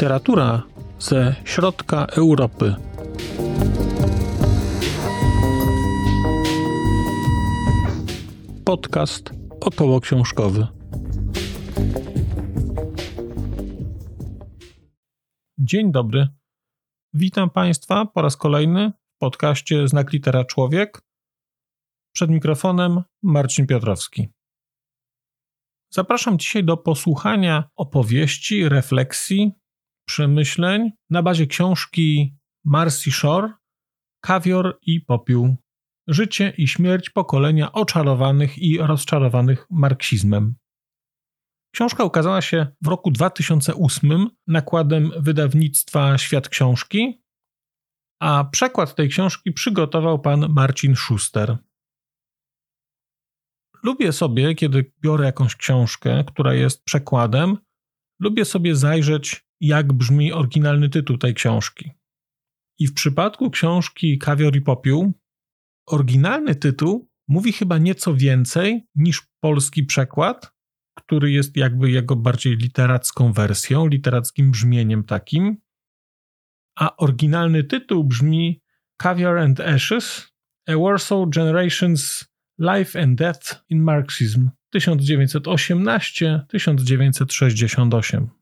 Literatura ze środka Europy. Podcast około książkowy. Dzień dobry. Witam Państwa po raz kolejny w podcaście Znak Litera Człowiek. Przed mikrofonem Marcin Piotrowski. Zapraszam dzisiaj do posłuchania opowieści, refleksji, przemyśleń na bazie książki Marcy Shore Kawior i popiół. Życie i śmierć pokolenia oczarowanych i rozczarowanych marksizmem. Książka ukazała się w roku 2008 nakładem wydawnictwa Świat Książki, a przekład tej książki przygotował pan Marcin Schuster. Lubię sobie, kiedy biorę jakąś książkę, która jest przekładem, lubię sobie zajrzeć, jak brzmi oryginalny tytuł tej książki. I w przypadku książki Kawior i Popiół, oryginalny tytuł mówi chyba nieco więcej niż polski przekład, który jest jakby jego bardziej literacką wersją, literackim brzmieniem takim. A oryginalny tytuł brzmi Caviar and Ashes, A Warsaw Generation's Life and Death in Marxism 1918-1968.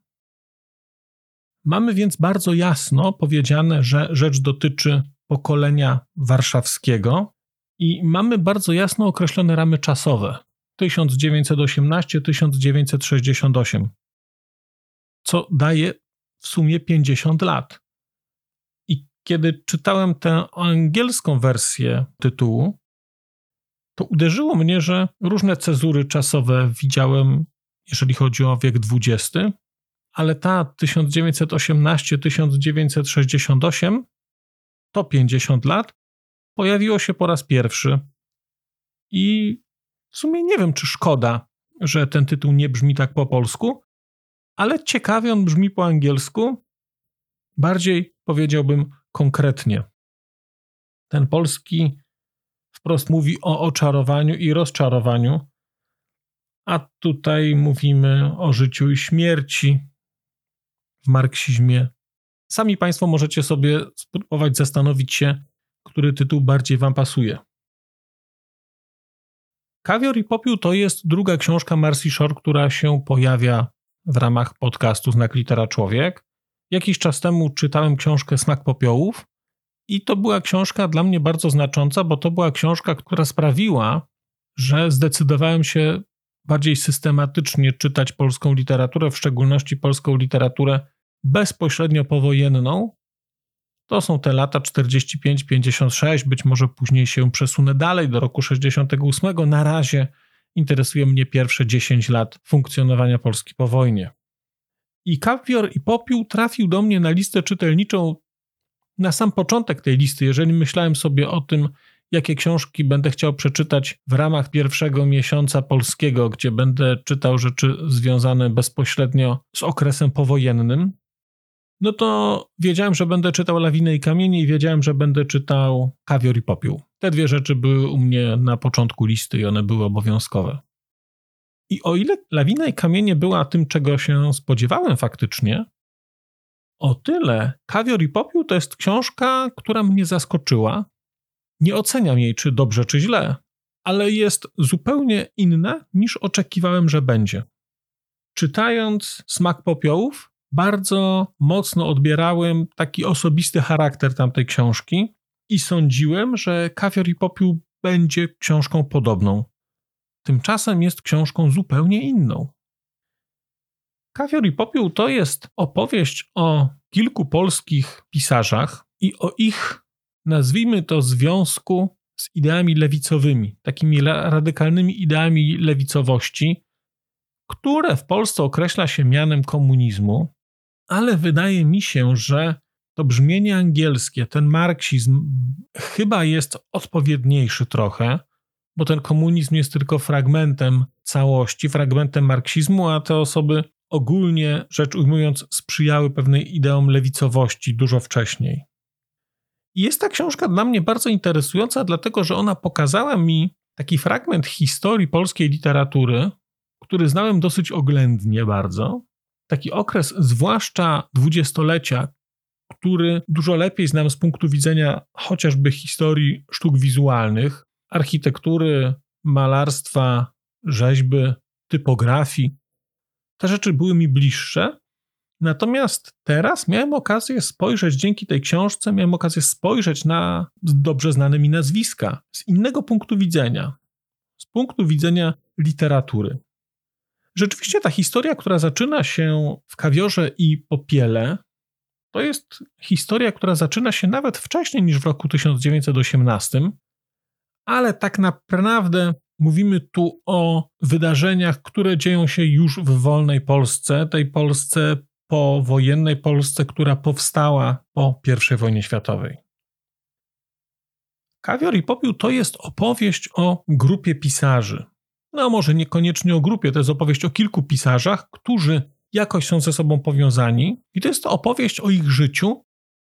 Mamy więc bardzo jasno powiedziane, że rzecz dotyczy pokolenia warszawskiego i mamy bardzo jasno określone ramy czasowe. 1918-1968, co daje w sumie 50 lat. I kiedy czytałem tę angielską wersję tytułu, to uderzyło mnie, że różne cezury czasowe widziałem, jeżeli chodzi o wiek XX, ale ta 1918-1968 to 50 lat pojawiło się po raz pierwszy. I w sumie nie wiem, czy szkoda, że ten tytuł nie brzmi tak po polsku, ale ciekawie on brzmi po angielsku. Bardziej powiedziałbym konkretnie. Ten polski wprost mówi o oczarowaniu i rozczarowaniu, a tutaj mówimy o życiu i śmierci w marksizmie. Sami Państwo możecie sobie spróbować zastanowić się, który tytuł bardziej Wam pasuje. Kawior i Popiół to jest druga książka Marcy Shore, która się pojawia w ramach podcastu Znak Litera Człowiek. Jakiś czas temu czytałem książkę Smak Popiołów i to była książka dla mnie bardzo znacząca, bo to była książka, która sprawiła, że zdecydowałem się bardziej systematycznie czytać polską literaturę, w szczególności polską literaturę bezpośrednio powojenną. To są te lata 45-56, być może później się przesunę dalej do roku 68. Na razie interesuje mnie pierwsze 10 lat funkcjonowania Polski po wojnie. I Kapior i Popiół trafił do mnie na listę czytelniczą na sam początek tej listy, jeżeli myślałem sobie o tym, jakie książki będę chciał przeczytać w ramach pierwszego miesiąca polskiego, gdzie będę czytał rzeczy związane bezpośrednio z okresem powojennym, no to wiedziałem, że będę czytał Lawinę i Kamienie i wiedziałem, że będę czytał Kawior i Popiół. Te dwie rzeczy były u mnie na początku listy i one były obowiązkowe. I o ile Lawina i Kamienie była tym, czego się spodziewałem faktycznie, o tyle Kawior i Popiół to jest książka, która mnie zaskoczyła. Nie oceniam jej, czy dobrze, czy źle, ale jest zupełnie inna niż oczekiwałem, że będzie. Czytając Smak Popiołów, bardzo mocno odbierałem taki osobisty charakter tamtej książki i sądziłem, że Kawior i Popiół będzie książką podobną. Tymczasem jest książką zupełnie inną. Kawior i Popiół to jest opowieść o kilku polskich pisarzach i o ich, nazwijmy to, związku z ideami lewicowymi, takimi radykalnymi ideami lewicowości, które w Polsce określa się mianem komunizmu, ale wydaje mi się, że to brzmienie angielskie, ten marksizm chyba jest odpowiedniejszy trochę, bo ten komunizm jest tylko fragmentem całości, fragmentem marksizmu, a te osoby ogólnie rzecz ujmując, sprzyjały pewnej ideom lewicowości dużo wcześniej. Jest ta książka dla mnie bardzo interesująca, dlatego że ona pokazała mi taki fragment historii polskiej literatury, który znałem dosyć oględnie bardzo, taki okres, zwłaszcza dwudziestolecia, który dużo lepiej znam z punktu widzenia chociażby historii sztuk wizualnych, architektury, malarstwa, rzeźby, typografii. Te rzeczy były mi bliższe. Natomiast teraz miałem okazję spojrzeć, dzięki tej książce, miałem okazję spojrzeć na dobrze znane mi nazwiska z innego punktu widzenia, z punktu widzenia literatury. Rzeczywiście ta historia, która zaczyna się w kawiorze i popiele, to jest historia, która zaczyna się nawet wcześniej niż w roku 1918, ale tak naprawdę mówimy tu o wydarzeniach, które dzieją się już w wolnej Polsce, tej Polsce powojennej Polsce, która powstała po I wojnie światowej. Kawior i popiół to jest opowieść o grupie pisarzy. No, może niekoniecznie o grupie, to jest opowieść o kilku pisarzach, którzy jakoś są ze sobą powiązani, i to jest opowieść o ich życiu,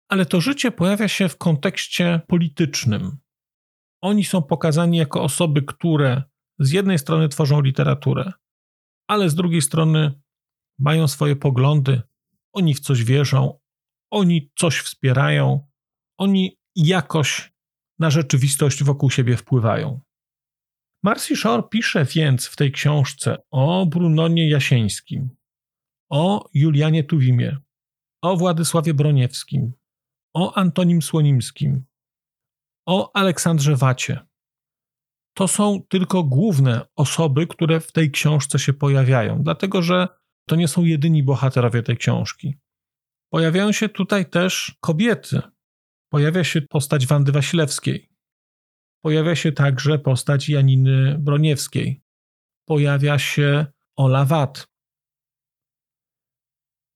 ale to życie pojawia się w kontekście politycznym. Oni są pokazani jako osoby, które z jednej strony tworzą literaturę, ale z drugiej strony mają swoje poglądy, oni w coś wierzą, oni coś wspierają, oni jakoś na rzeczywistość wokół siebie wpływają. Marcy Shore pisze więc w tej książce o Brunonie Jasieńskim, o Julianie Tuwimie, o Władysławie Broniewskim, o Antonim Słonimskim, o Aleksandrze Wacie. To są tylko główne osoby, które w tej książce się pojawiają, dlatego że to nie są jedyni bohaterowie tej książki. Pojawiają się tutaj też kobiety. Pojawia się postać Wandy Wasilewskiej. Pojawia się także postać Janiny Broniewskiej. Pojawia się Ola Wat.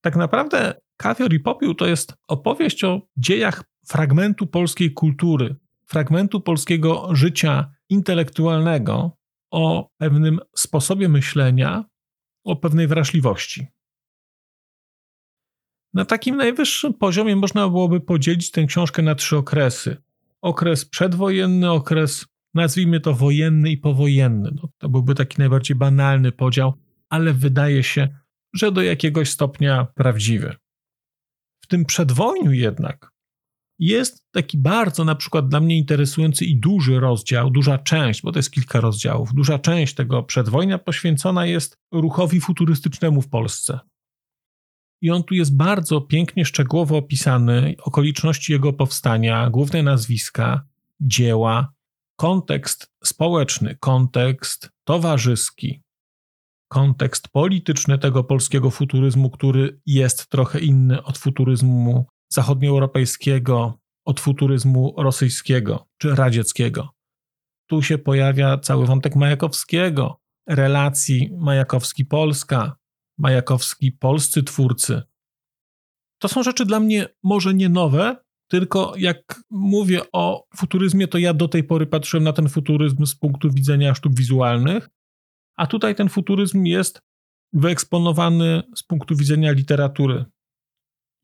Tak naprawdę Kawior i Popiół to jest opowieść o dziejach fragmentu polskiej kultury, fragmentu polskiego życia intelektualnego, o pewnym sposobie myślenia, o pewnej wrażliwości. Na takim najwyższym poziomie można byłoby podzielić tę książkę na trzy okresy. Okres przedwojenny, okres nazwijmy to wojenny i powojenny. No, to byłby taki najbardziej banalny podział, ale wydaje się, że do jakiegoś stopnia prawdziwy. W tym przedwojniu jednak jest taki bardzo na przykład dla mnie interesujący i duży rozdział, duża część, bo to jest kilka rozdziałów, duża część tego przedwojnia poświęcona jest ruchowi futurystycznemu w Polsce. I on tu jest bardzo pięknie, szczegółowo opisany, okoliczności jego powstania, główne nazwiska, dzieła, kontekst społeczny, kontekst towarzyski, kontekst polityczny tego polskiego futuryzmu, który jest trochę inny od futuryzmu zachodnioeuropejskiego, od futuryzmu rosyjskiego czy radzieckiego. Tu się pojawia cały wątek Majakowskiego, relacji Majakowski-Polska, Majakowski-polscy twórcy. To są rzeczy dla mnie może nie nowe, tylko jak mówię o futuryzmie, to ja do tej pory patrzyłem na ten futuryzm z punktu widzenia sztuk wizualnych, a tutaj ten futuryzm jest wyeksponowany z punktu widzenia literatury.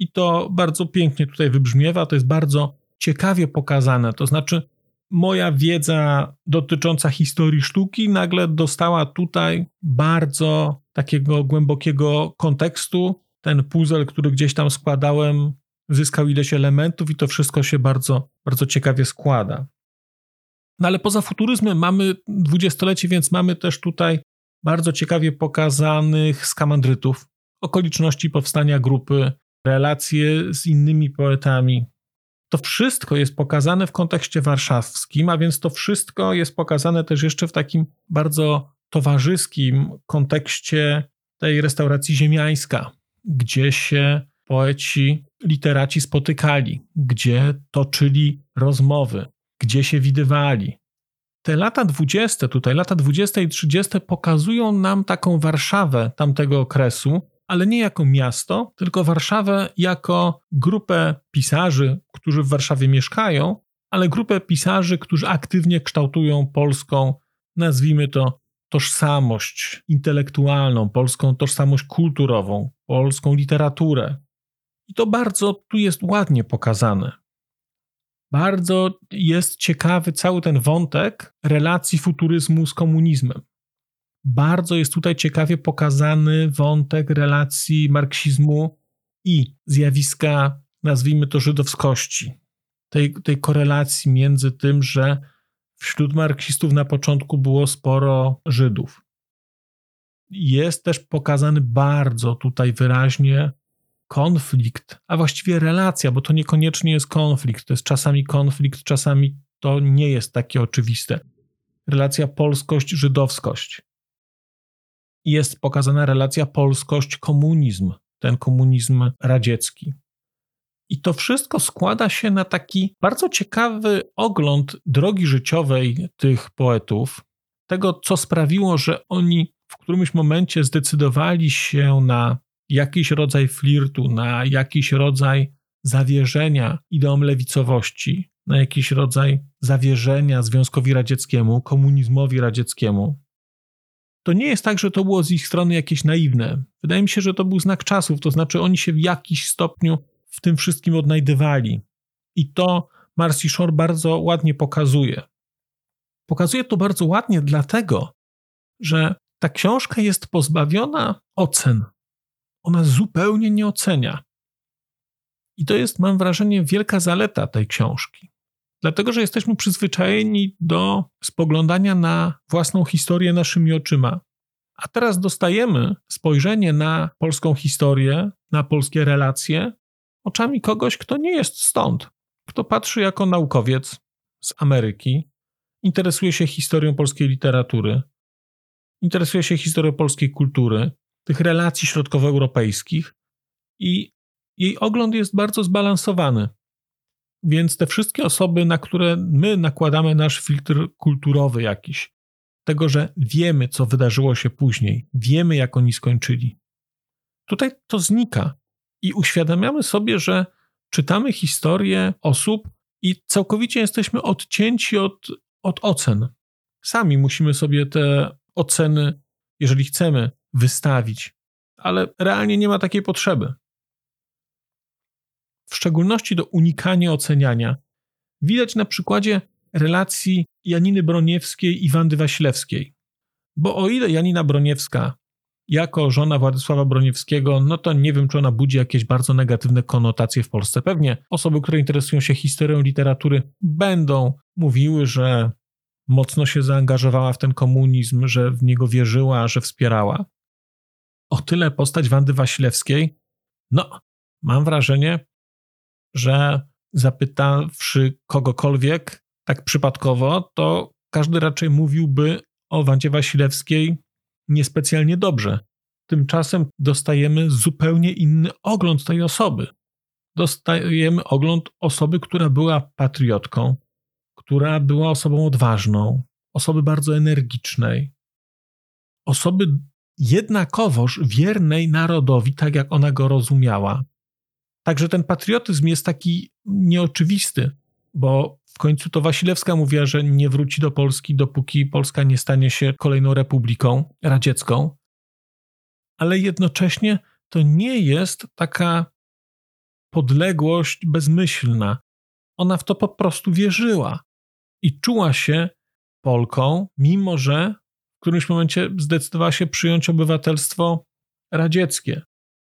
I to bardzo pięknie tutaj wybrzmiewa, to jest bardzo ciekawie pokazane. To znaczy, moja wiedza dotycząca historii sztuki nagle dostała tutaj bardzo takiego głębokiego kontekstu. Ten puzzle, który gdzieś tam składałem, zyskał ileś elementów i to wszystko się bardzo, bardzo ciekawie składa. No ale poza futuryzmem mamy dwudziestolecie, więc mamy też tutaj bardzo ciekawie pokazanych skamandrytów, okoliczności powstania grupy, relacje z innymi poetami. To wszystko jest pokazane w kontekście warszawskim, a więc to wszystko jest pokazane też jeszcze w takim bardzo towarzyskim kontekście tej restauracji ziemiańska, gdzie się poeci, literaci spotykali, gdzie toczyli rozmowy, gdzie się widywali. Te lata dwudzieste, tutaj lata dwudzieste i trzydzieste pokazują nam taką Warszawę tamtego okresu, ale nie jako miasto, tylko Warszawę jako grupę pisarzy, którzy w Warszawie mieszkają, ale grupę pisarzy, którzy aktywnie kształtują polską, nazwijmy to, tożsamość intelektualną, polską tożsamość kulturową, polską literaturę. I to bardzo tu jest ładnie pokazane. Bardzo jest ciekawy cały ten wątek relacji futuryzmu z komunizmem. Bardzo jest tutaj ciekawie pokazany wątek relacji marksizmu i zjawiska, nazwijmy to żydowskości. Tej, tej korelacji między tym, że wśród marksistów na początku było sporo Żydów. Jest też pokazany bardzo tutaj wyraźnie konflikt, a właściwie relacja, bo to niekoniecznie jest konflikt, to jest czasami konflikt, czasami to nie jest takie oczywiste. Relacja polskość-żydowskość. Jest pokazana relacja polskość-komunizm, ten komunizm radziecki. I to wszystko składa się na taki bardzo ciekawy ogląd drogi życiowej tych poetów, tego, co sprawiło, że oni w którymś momencie zdecydowali się na jakiś rodzaj flirtu, na jakiś rodzaj zawierzenia ideom lewicowości, na jakiś rodzaj zawierzenia Związkowi Radzieckiemu, komunizmowi radzieckiemu. To nie jest tak, że to było z ich strony jakieś naiwne. Wydaje mi się, że to był znak czasów, to znaczy oni się w jakiś stopniu w tym wszystkim odnajdywali. I to Marcy Shore bardzo ładnie pokazuje. Pokazuje to bardzo ładnie, dlatego, że ta książka jest pozbawiona ocen. Ona zupełnie nie ocenia. I to jest, mam wrażenie, wielka zaleta tej książki. Dlatego, że jesteśmy przyzwyczajeni do spoglądania na własną historię naszymi oczyma. A teraz dostajemy spojrzenie na polską historię, na polskie relacje oczami kogoś, kto nie jest stąd, kto patrzy jako naukowiec z Ameryki, interesuje się historią polskiej literatury, interesuje się historią polskiej kultury, tych relacji środkowoeuropejskich i jej ogląd jest bardzo zbalansowany. Więc te wszystkie osoby, na które my nakładamy nasz filtr kulturowy jakiś, tego, że wiemy, co wydarzyło się później, wiemy, jak oni skończyli, tutaj to znika i uświadamiamy sobie, że czytamy historię osób i całkowicie jesteśmy odcięci od, od ocen. Sami musimy sobie te oceny, jeżeli chcemy, wystawić, ale realnie nie ma takiej potrzeby. W szczególności do unikania oceniania widać na przykładzie relacji Janiny Broniewskiej i Wandy Wasilewskiej. Bo o ile Janina Broniewska jako żona Władysława Broniewskiego, no to nie wiem, czy ona budzi jakieś bardzo negatywne konotacje w Polsce. Pewnie osoby, które interesują się historią literatury, będą mówiły, że mocno się zaangażowała w ten komunizm, że w niego wierzyła, że wspierała. O tyle postać Wandy Wasilewskiej, no, mam wrażenie, że zapytawszy kogokolwiek tak przypadkowo, to każdy raczej mówiłby o Wandzie Wasilewskiej niespecjalnie dobrze. Tymczasem dostajemy zupełnie inny ogląd tej osoby. Dostajemy ogląd osoby, która była patriotką, która była osobą odważną, osoby bardzo energicznej, osoby jednakowoż wiernej narodowi, tak jak ona go rozumiała. Także ten patriotyzm jest taki nieoczywisty, bo w końcu to Wasilewska mówiła, że nie wróci do Polski, dopóki Polska nie stanie się kolejną republiką radziecką. Ale jednocześnie to nie jest taka podległość bezmyślna. Ona w to po prostu wierzyła i czuła się Polką, mimo że w którymś momencie zdecydowała się przyjąć obywatelstwo radzieckie.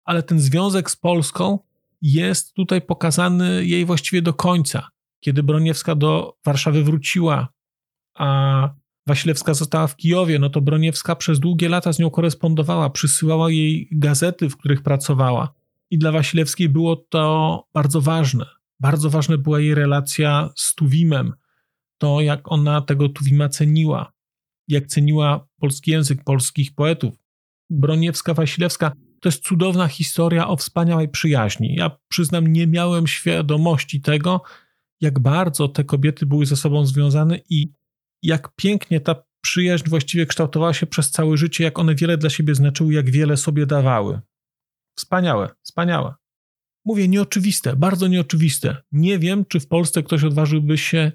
Ale ten związek z Polską jest tutaj pokazany jej właściwie do końca. Kiedy Broniewska do Warszawy wróciła, a Wasilewska została w Kijowie, no to Broniewska przez długie lata z nią korespondowała, przysyłała jej gazety, w których pracowała. I dla Wasilewskiej było to bardzo ważne. Bardzo ważna była jej relacja z Tuwimem, to jak ona tego Tuwima ceniła, jak ceniła polski język, polskich poetów. Broniewska-Wasilewska to jest cudowna historia o wspaniałej przyjaźni. Ja przyznam, nie miałem świadomości tego, jak bardzo te kobiety były ze sobą związane i jak pięknie ta przyjaźń właściwie kształtowała się przez całe życie, jak one wiele dla siebie znaczyły, jak wiele sobie dawały. Wspaniałe, wspaniałe. Mówię nieoczywiste, bardzo nieoczywiste. Nie wiem, czy w Polsce ktoś odważyłby się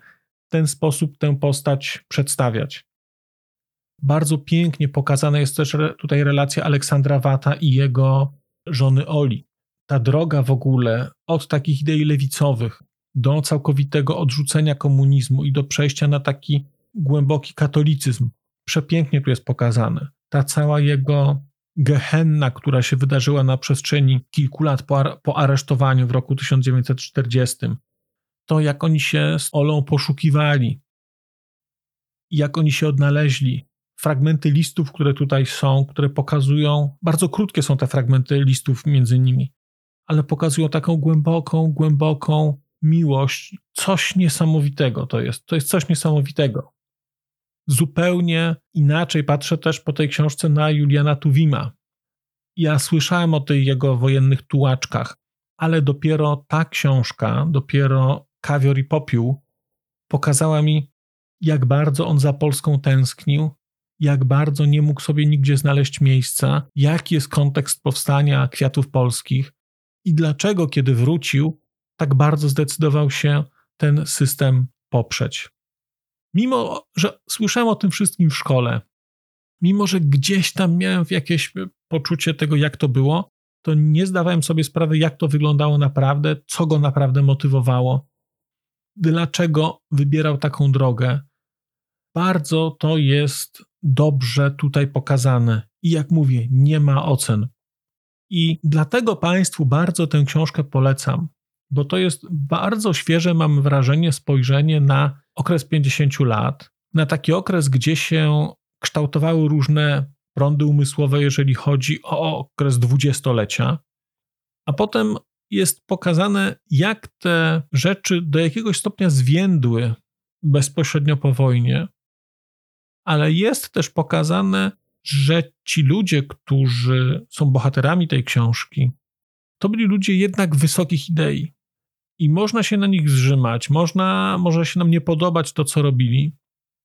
w ten sposób tę postać przedstawiać. Bardzo pięknie pokazana jest też tutaj relacja Aleksandra Wata i jego żony Oli. Ta droga w ogóle od takich idei lewicowych do całkowitego odrzucenia komunizmu i do przejścia na taki głęboki katolicyzm. Przepięknie tu jest pokazane. ta cała jego gehenna, która się wydarzyła na przestrzeni kilku lat po, po aresztowaniu w roku 1940, to jak oni się z Olą poszukiwali, jak oni się odnaleźli, fragmenty listów, które tutaj są, które pokazują, bardzo krótkie są te fragmenty listów między nimi, ale pokazują taką głęboką, głęboką miłość. Coś niesamowitego to jest. To jest coś niesamowitego. Zupełnie inaczej patrzę też po tej książce na Juliana Tuwima. Ja słyszałem o tych jego wojennych tułaczkach, ale dopiero ta książka, dopiero Kawior i Popiół pokazała mi, jak bardzo on za Polską tęsknił, jak bardzo nie mógł sobie nigdzie znaleźć miejsca, jaki jest kontekst powstania kwiatów polskich i dlaczego, kiedy wrócił, tak bardzo zdecydował się ten system poprzeć. Mimo, że słyszałem o tym wszystkim w szkole, mimo, że gdzieś tam miałem jakieś poczucie tego, jak to było, to nie zdawałem sobie sprawy, jak to wyglądało naprawdę, co go naprawdę motywowało, dlaczego wybierał taką drogę. Bardzo to jest dobrze tutaj pokazane. I jak mówię, nie ma ocen. I dlatego Państwu bardzo tę książkę polecam, bo to jest bardzo świeże, mam wrażenie, spojrzenie na okres 50 lat, na taki okres, gdzie się kształtowały różne prądy umysłowe, jeżeli chodzi o okres dwudziestolecia, a potem jest pokazane, jak te rzeczy do jakiegoś stopnia zwiędły bezpośrednio po wojnie, ale jest też pokazane, że ci ludzie, którzy są bohaterami tej książki, to byli ludzie jednak wysokich idei. I można się na nich zrzymać, można, może się nam nie podobać to, co robili,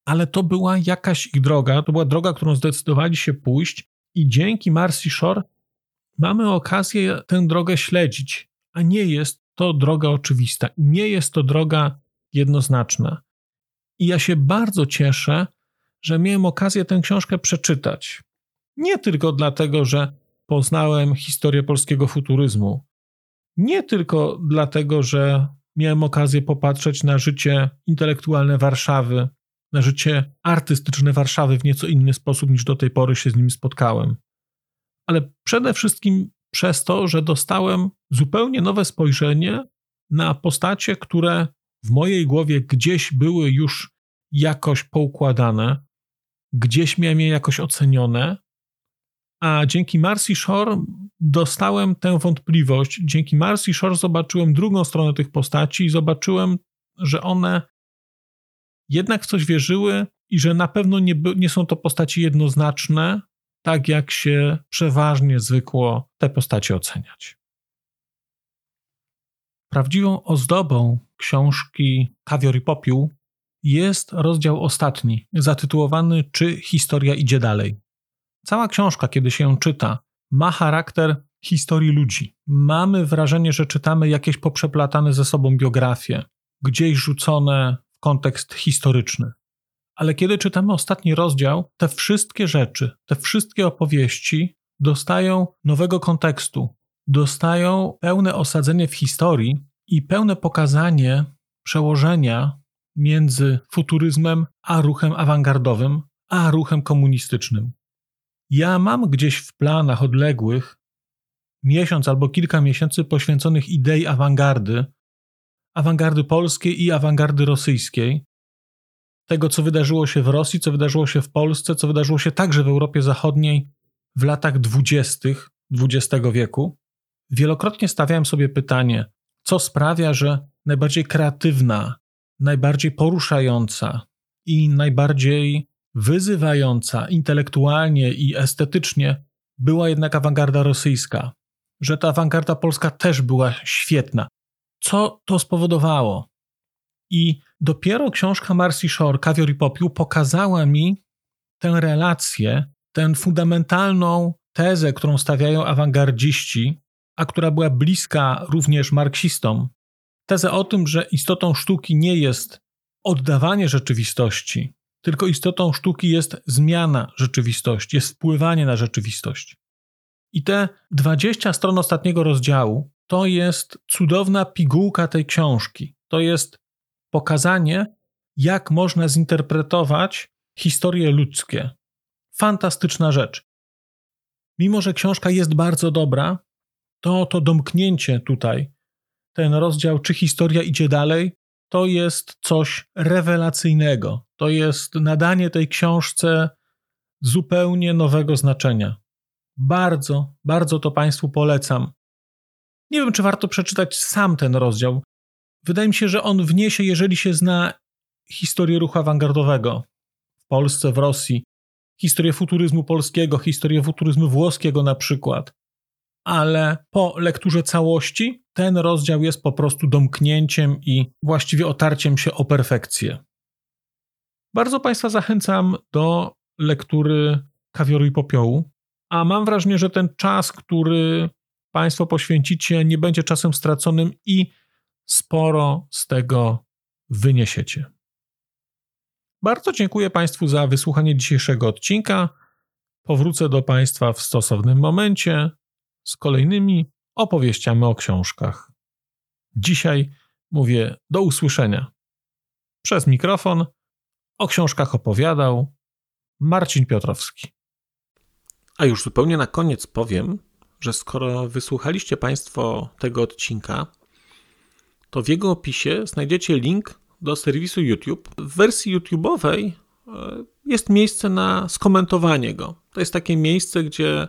ale to była jakaś ich droga, to była droga, którą zdecydowali się pójść, i dzięki Marcy Shore mamy okazję tę drogę śledzić, a nie jest to droga oczywista, nie jest to droga jednoznaczna. I ja się bardzo cieszę, że miałem okazję tę książkę przeczytać. Nie tylko dlatego, że poznałem historię polskiego futuryzmu, nie tylko dlatego, że miałem okazję popatrzeć na życie intelektualne Warszawy, na życie artystyczne Warszawy w nieco inny sposób niż do tej pory się z nim spotkałem, ale przede wszystkim przez to, że dostałem zupełnie nowe spojrzenie na postacie, które w mojej głowie gdzieś były już jakoś poukładane, gdzieś miałem je jakoś ocenione, a dzięki Marcy Shore dostałem tę wątpliwość. Dzięki Marcy Shore zobaczyłem drugą stronę tych postaci i zobaczyłem, że one jednak w coś wierzyły i że na pewno nie, nie są to postaci jednoznaczne, tak jak się przeważnie zwykło te postacie oceniać. Prawdziwą ozdobą książki Kawior i Popiół jest rozdział ostatni, zatytułowany Czy historia idzie dalej? Cała książka, kiedy się ją czyta, ma charakter historii ludzi. Mamy wrażenie, że czytamy jakieś poprzeplatane ze sobą biografie, gdzieś rzucone w kontekst historyczny. Ale kiedy czytamy ostatni rozdział, te wszystkie rzeczy, te wszystkie opowieści dostają nowego kontekstu, dostają pełne osadzenie w historii i pełne pokazanie przełożenia między futuryzmem a ruchem awangardowym, a ruchem komunistycznym. Ja mam gdzieś w planach odległych miesiąc albo kilka miesięcy poświęconych idei awangardy, awangardy polskiej i awangardy rosyjskiej, tego, co wydarzyło się w Rosji, co wydarzyło się w Polsce, co wydarzyło się także w Europie Zachodniej w latach dwudziestych XX wieku. Wielokrotnie stawiałem sobie pytanie, co sprawia, że najbardziej kreatywna, najbardziej poruszająca i najbardziej wyzywająca intelektualnie i estetycznie była jednak awangarda rosyjska, że ta awangarda polska też była świetna. Co to spowodowało? I dopiero książka Marcy Shore, Kawior i Popiół, pokazała mi tę relację, tę fundamentalną tezę, którą stawiają awangardziści, a która była bliska również marksistom. Tezę o tym, że istotą sztuki nie jest oddawanie rzeczywistości, tylko istotą sztuki jest zmiana rzeczywistości, jest wpływanie na rzeczywistość. I te 20 stron ostatniego rozdziału to jest cudowna pigułka tej książki. To jest pokazanie, jak można zinterpretować historie ludzkie fantastyczna rzecz. Mimo, że książka jest bardzo dobra, to to domknięcie tutaj, ten rozdział, czy historia idzie dalej, to jest coś rewelacyjnego. To jest nadanie tej książce zupełnie nowego znaczenia. Bardzo, bardzo to Państwu polecam. Nie wiem, czy warto przeczytać sam ten rozdział. Wydaje mi się, że on wniesie, jeżeli się zna historię ruchu awangardowego w Polsce, w Rosji, historię futuryzmu polskiego, historię futuryzmu włoskiego na przykład. Ale po lekturze całości ten rozdział jest po prostu domknięciem i właściwie otarciem się o perfekcję. Bardzo Państwa zachęcam do lektury Kawioru i Popiołu, a mam wrażenie, że ten czas, który Państwo poświęcicie, nie będzie czasem straconym i sporo z tego wyniesiecie. Bardzo dziękuję Państwu za wysłuchanie dzisiejszego odcinka. Powrócę do Państwa w stosownym momencie z kolejnymi opowieściami o książkach. Dzisiaj mówię do usłyszenia. Przez mikrofon o książkach opowiadał Marcin Piotrowski. A już zupełnie na koniec powiem, że skoro wysłuchaliście Państwo tego odcinka, to w jego opisie znajdziecie link do serwisu YouTube. W wersji YouTube'owej e, jest miejsce na skomentowanie go. To jest takie miejsce, gdzie